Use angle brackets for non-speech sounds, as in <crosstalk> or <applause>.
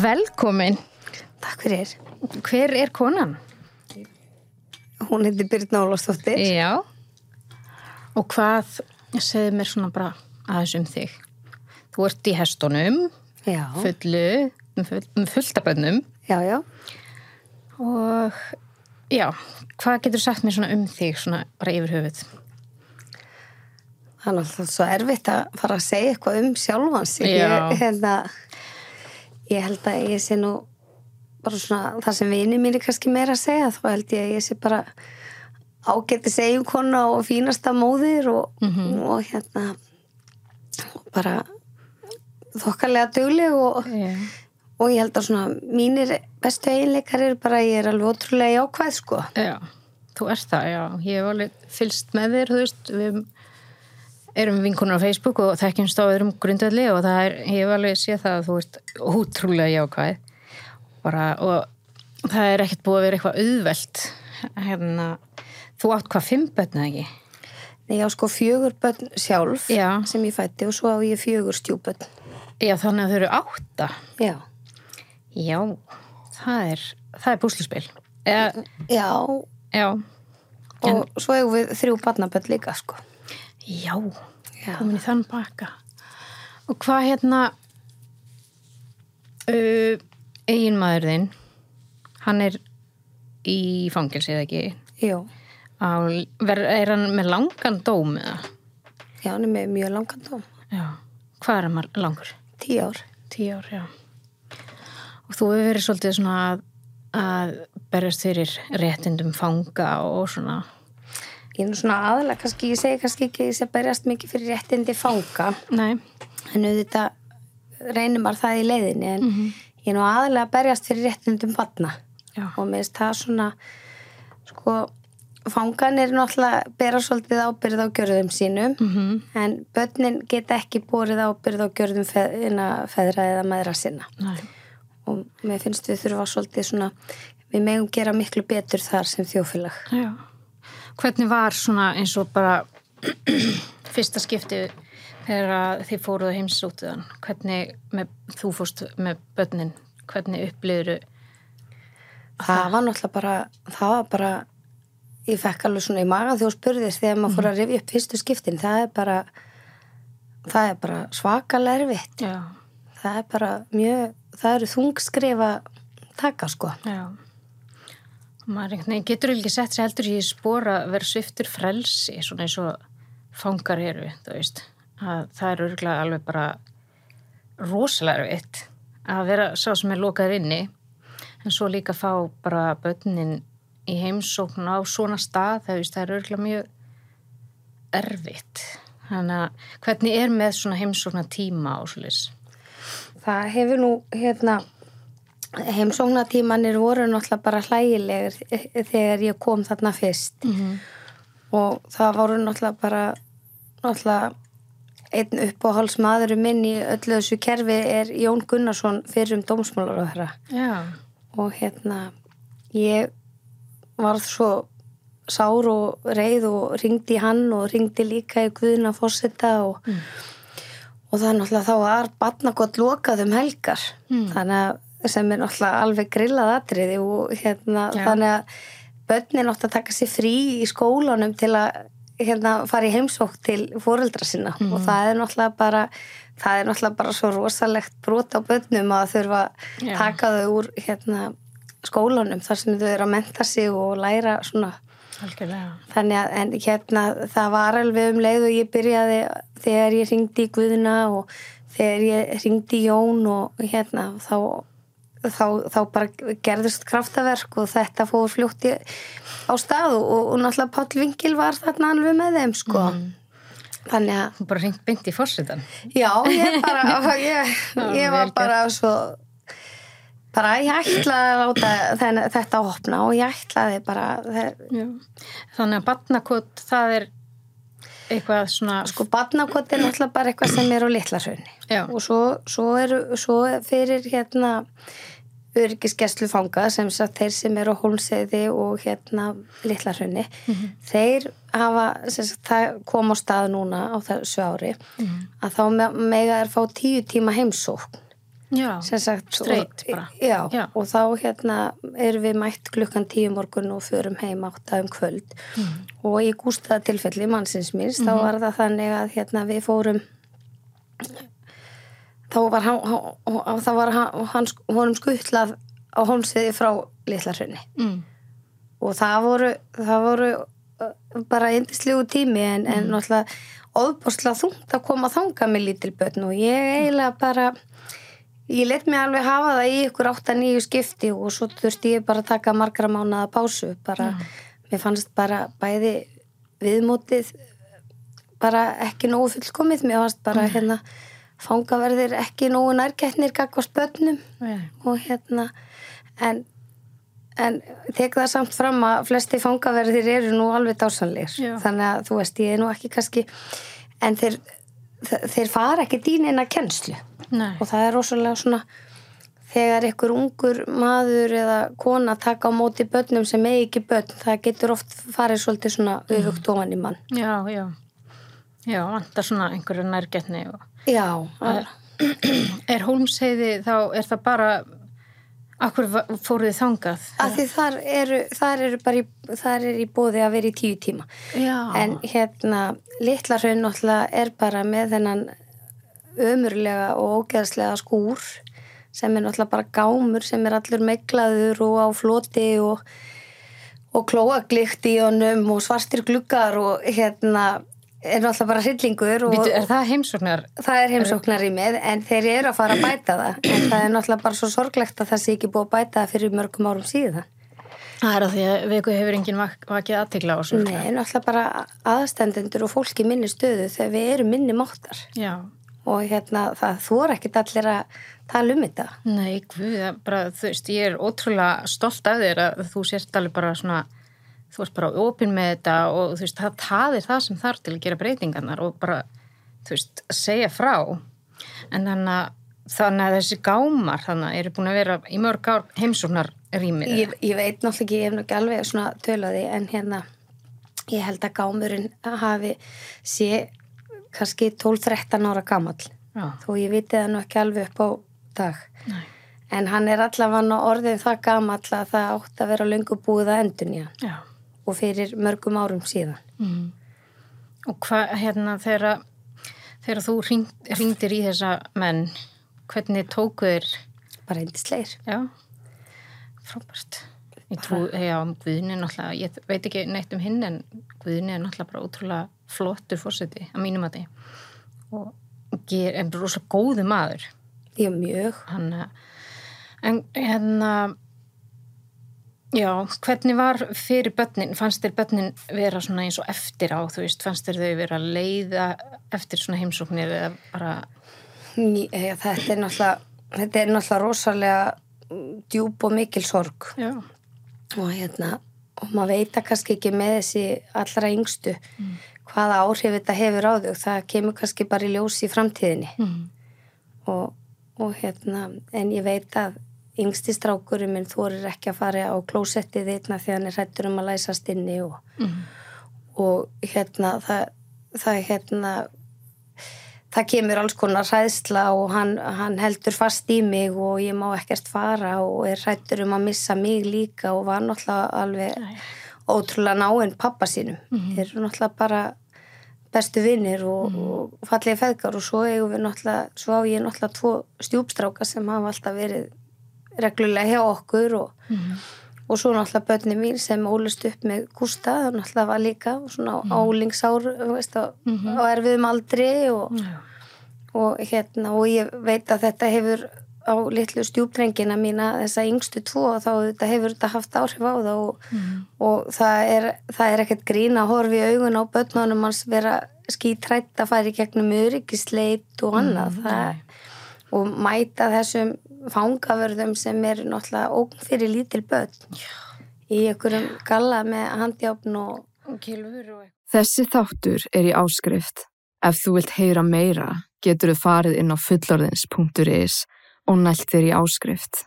Velkomin. Takk fyrir. Hver er konan? Hún heitir Birna Ólafsdóttir. Já. Og hvað, segðu mér svona bara aðeins um þig. Þú ert í hestunum, Já. fullu, full, fullt af bönnum Já, já. og já, hvað getur sagt mér svona um þig svona bara yfir höfuð? Það er náttúrulega svo erfitt að fara að segja eitthvað um sjálfans. Já. Ég, hérna, ég held að ég sé nú bara svona það sem vini mín er kannski meira að segja. Þá held ég að ég sé bara ágætti segjum kona og fínasta móðir og, og hérna bara þokkalega dugleg og, Já. og ég held að svona mínir bestu eiginleikar eru bara ég er alveg ótrúlega jákvæð sko. Já, þú ert það, já. Ég hef alveg fylst með þér, þú veist, við erum vinkunar á Facebook og þekkjumst á öðrum grundvelli og það er, ég hef alveg séð það að þú ert útrúlega jákvæð. Bara, og það er ekkert búið að vera eitthvað auðvelt. Hérna, þú átt hvað fimm börn eða ekki? Nei, ég á sko fjögur börn sjálf Já. sem ég fætti og svo á ég fjögur stjúbörn. Já, þannig að þau eru átta. Já. Já, það er, það er búsluspil. Eða, Já, já, og svo hefur við þrjú barnabörn líka, sko. Já, Já. komin í þann baka. Og hvað hérna, uh, eiginmaður þinn, hann er í fangelsi eða ekki? Jú. Er hann með langan dóm eða? Já, hann er með mjög langan dóm. Já, hvað er hann langur? Tíu ár. Tíu ár, já. Og þú hefur verið svolítið svona að, að berjast fyrir réttindum fanga og svona. Ég er nú svona aðalega, kannski, ég segi kannski ekki að sé að berjast mikið fyrir réttindi fanga. Nei. En auðvitað reynir maður það í leiðinni, en ég er nú aðalega að berjast fyrir réttindum. Já. Og mér finnst það svona, sko, fangan er náttúrulega bera svolítið ábyrð á gjörðum sínum, Mm en börnin geta ekki borið ábyrð á gjörðum feðina, feðra eða maðra sinna. Nei. Og mér finnst við þurfa svolítið svona, við megum gera miklu betur þar sem þjófélag. Já. Hvernig var svona eins og bara <clears throat> fyrsta skipti þegar að þið fóruð heimsóttuðan? Hvernig með, þú fórst með börnin? Hvernig upplýður Það var náttúrulega bara, það var bara, ég fekk alveg svona í maga þegar þú spurðist þegar maður fór að rifja upp fyrstu skiptin, það er bara, það er bara svakalega erfitt. Já. Það er bara mjög, það eru þungskrifa taka sko. Já. Maður veginn getur ekki sett sér heldur í spór að vera sviftur frelsi svona eins og fangar eru, það er örgulega alveg bara rosalega erfitt að vera sá sem er lokaður inni en svo líka fá bara börnin í heimsókn á svona stað það, er örgulega mjög erfitt. Þannig að hvernig er með svona heimsókna tíma svolítið? Það hefur nú, hérna, heimsóknatímanir voru náttúrulega bara hlægilegir þegar ég kom þarna fyrst. Mm og það voru náttúrulega bara, náttúrulega einn upp á háls maðurum minn í öllu þessu kerfi er Jón Gunnarsson fyrir um dómsmálar á þeirra. Já. og hérna ég var svo sár og reið og ringdi hann og ringdi líka í Guðina fórseta og, og það er náttúrulega þá var batnagott lokað um helgar. Þannig að sem er náttúrulega alveg grillað atriði og hérna Já. þannig að börnin átt að taka sér frí í skólanum til að hérna fara í heimsók til fóreldra sinna og það er náttúrulega bara það er náttúrulega bara svo rosalegt brot á börnum að þurfa að taka þau úr hérna skólanum þar sem þau eru að menta sig og læra svona Algjörlega. þannig að en hérna það var alveg um leið og ég byrjaði þegar ég ringdi í Guðuna og þegar ég ringdi í Jón og hérna þá þá, þá bara gerðist kraftaverk og þetta fór fljótt í, á stað og, og náttúrulega Páll Vingil var þarna alveg með þeim sko þannig að bara ringt byndi í fórsetan. Já, ég bara, <laughs> ég, ég var bara svo, bara ég ætlaði að láta þenn, þetta opna og ég ætlaði bara, Já. Þannig að batnakot, það er eitthvað svona... sko badnakot er náttúrulega bara eitthvað sem er á litlarhraunni Já. og svo, svo eru, svo fyrir hérna öryggisgæslu fanga sem sagt þeir sem eru á hólmseiði og hérna litlarhraunni þeir hafa, sagt það kom á stað núna á þessu ári að þá me- mega er fá tíu tíma heimsókn Já, sagt Straight og, bara. já, Já. og þá hérna erum við mætt klukkan tíu morgun og förum heim átta um kvöld Mm. og í gústaða tilfelli mannsins míns Mhm. þá var það þannig að hérna við fórum þá var hann, hann þá var hann, hann honum skuttlað á hómsiði frá litlarhraunni mm. og það voru það voru uh, bara eindislegu tími en, en Mm. náttúrulega óbúrslega þungt að koma þanga með lítil börn og ég eiginlega bara ég let mig alveg hafa það í ykkur 8-9 skipti og svo þurfti ég bara að taka margra mánuða pásu. Bara, mér fannst bara bæði viðmótið bara ekki nógu fullkomið. Mér fannst bara hérna fangaverðir ekki nógu nærgætnir gagvast börnum. Já. og hérna en, en tek það samt fram að flesti fangaverðir eru nú alveg dásanleir Já. þannig að þú veist ég er nú ekki kannski en þeir, þeir fara ekki dýnina kennslu Nei. og það er rosalega svona þegar einhver ungur maður eða kona taka á móti börnum sem eigi ekki börn, það getur oft farið svolítið svona öfugt ofan í mann Já, já. Já, vantar svona einhverju nærgetni og Já, að, er hólmsheiði þá, er það bara Akkur fóruð þið þangað? þar eru, þar eru bara í, þar er í bóði að vera í tíu tíma Já. en hérna litla hraun náttúrulega er bara með þennan ömurlega og ógeðslega skúr sem er náttúrulega bara gámur sem er allur meiglaður og á floti og, og klóaglikt í honum og svartir gluggar og hérna er náttúrulega bara hryllingur og Býtu, er það heimsóknar? það er heimsóknar í með en þeir eru að fara að bæta það en það er náttúrulega bara svo sorglegt að það sé ekki búið að bæta það fyrir mörgum árum síðan Það er að því að viku hefur enginn vak vakið aðtegla á svo. Nei, náttúrulega bara aðstendendur og fólki minni stöðu þegar við erum minni máttar Já. og hérna það þóra ekkit allir að tala um þetta. Nei, guð, bara, þú veist, ég er ótrúlega stolt af þér að þú sért alveg bara svona, þú ert bara opinn með þetta og þú veist, það, það er það sem þarf til að gera breytingarnar og bara, þú veist, segja frá. En þannig að, þannig að þessi gámar þannig eru búin að vera í mörg ár heimsóknar rýmið. Ég, ég veit náttúrulega ekki, ég hef náttúrulega alveg svona tölaði en hérna ég held að gámurinn hafi sé kannski 12-13 ára gamall Já, þó ég viti það nú ekki alveg upp á dag. nei, En hann er allavega orðin það gamall að það átt að vera löngu búið að endun hann já. Og fyrir mörgum árum síðan. Mm. Og hvað, hérna, þegar, þegar þú hring, hringdir í þessa menn, hvernig tóku þér, Bara eindisleir. já, frábært. Ég trú, já, Guðni er náttúrulega, ég veit ekki neitt um hinn en Guðni er náttúrulega bara ótrúlega flottur fórseti að mínum að því og ger, er bara rosa góðu maður. Ég mjög. Hann, en hérna, já, hvernig var fyrir börnin, fannst þér börnin vera svona eins og eftir á, þú veist, fannst þér þau vera að leiða eftir svona heimsóknir eða bara, Ný, ja, þetta er náttúrulega þetta er náttúrulega rosalega mm, djúb og mikil sorg. Já, og hérna og maður veit að kannski ekki með þessi allra yngstu hvaða áhrif þetta hefur á þau. Það kemur kannski bara í ljós í framtíðinni. Mm. og, og hérna en ég veit að yngsti strákurinn minn þorir ekki að fara á klósettið þitna því hann er hættur um að læsast inni og, Mm. og hérna það, það hérna það kemur alls konar hræðsla og hann, hann heldur fast í mig og ég má ekkert fara og er hrættur um að missa mig líka og var náttúrulega alveg Nei. ótrúlega náinn pappa sínum þeir eru náttúrulega bara bestu vinnir og, og fallegi feðgar og svo eigum við náttúrulega svo á ég náttúrulega tvo stjúpstráka sem hafa alltaf verið reglulega hjá okkur og, Mm. og svo náttúrulega börni mín sem ólust upp með Gústa það náttúrulega var líka svona mm. álingsár veist, á, á erfiðum aldri og, og hérna og ég veit að þetta hefur á litlu stjúpdrengina mína þessa yngstu tvo og þá þetta hefur þetta haft áhrif á það og, og það er, það er ekkert grín að horfi augun á börnunum hans vera skítrætt að fara í gegnum öryggisleit og annað. Það, og mæta þessum fangavörðum sem er náttúrulega ógn fyrir lítil börn í einhverjum galla með handjáfn og Og kilfur og eitthvað. Þessi þáttur er í áskrift. Ef þú vilt heyra meira, getur þú farið inn á fullorðins.is og nælt þér í áskrift.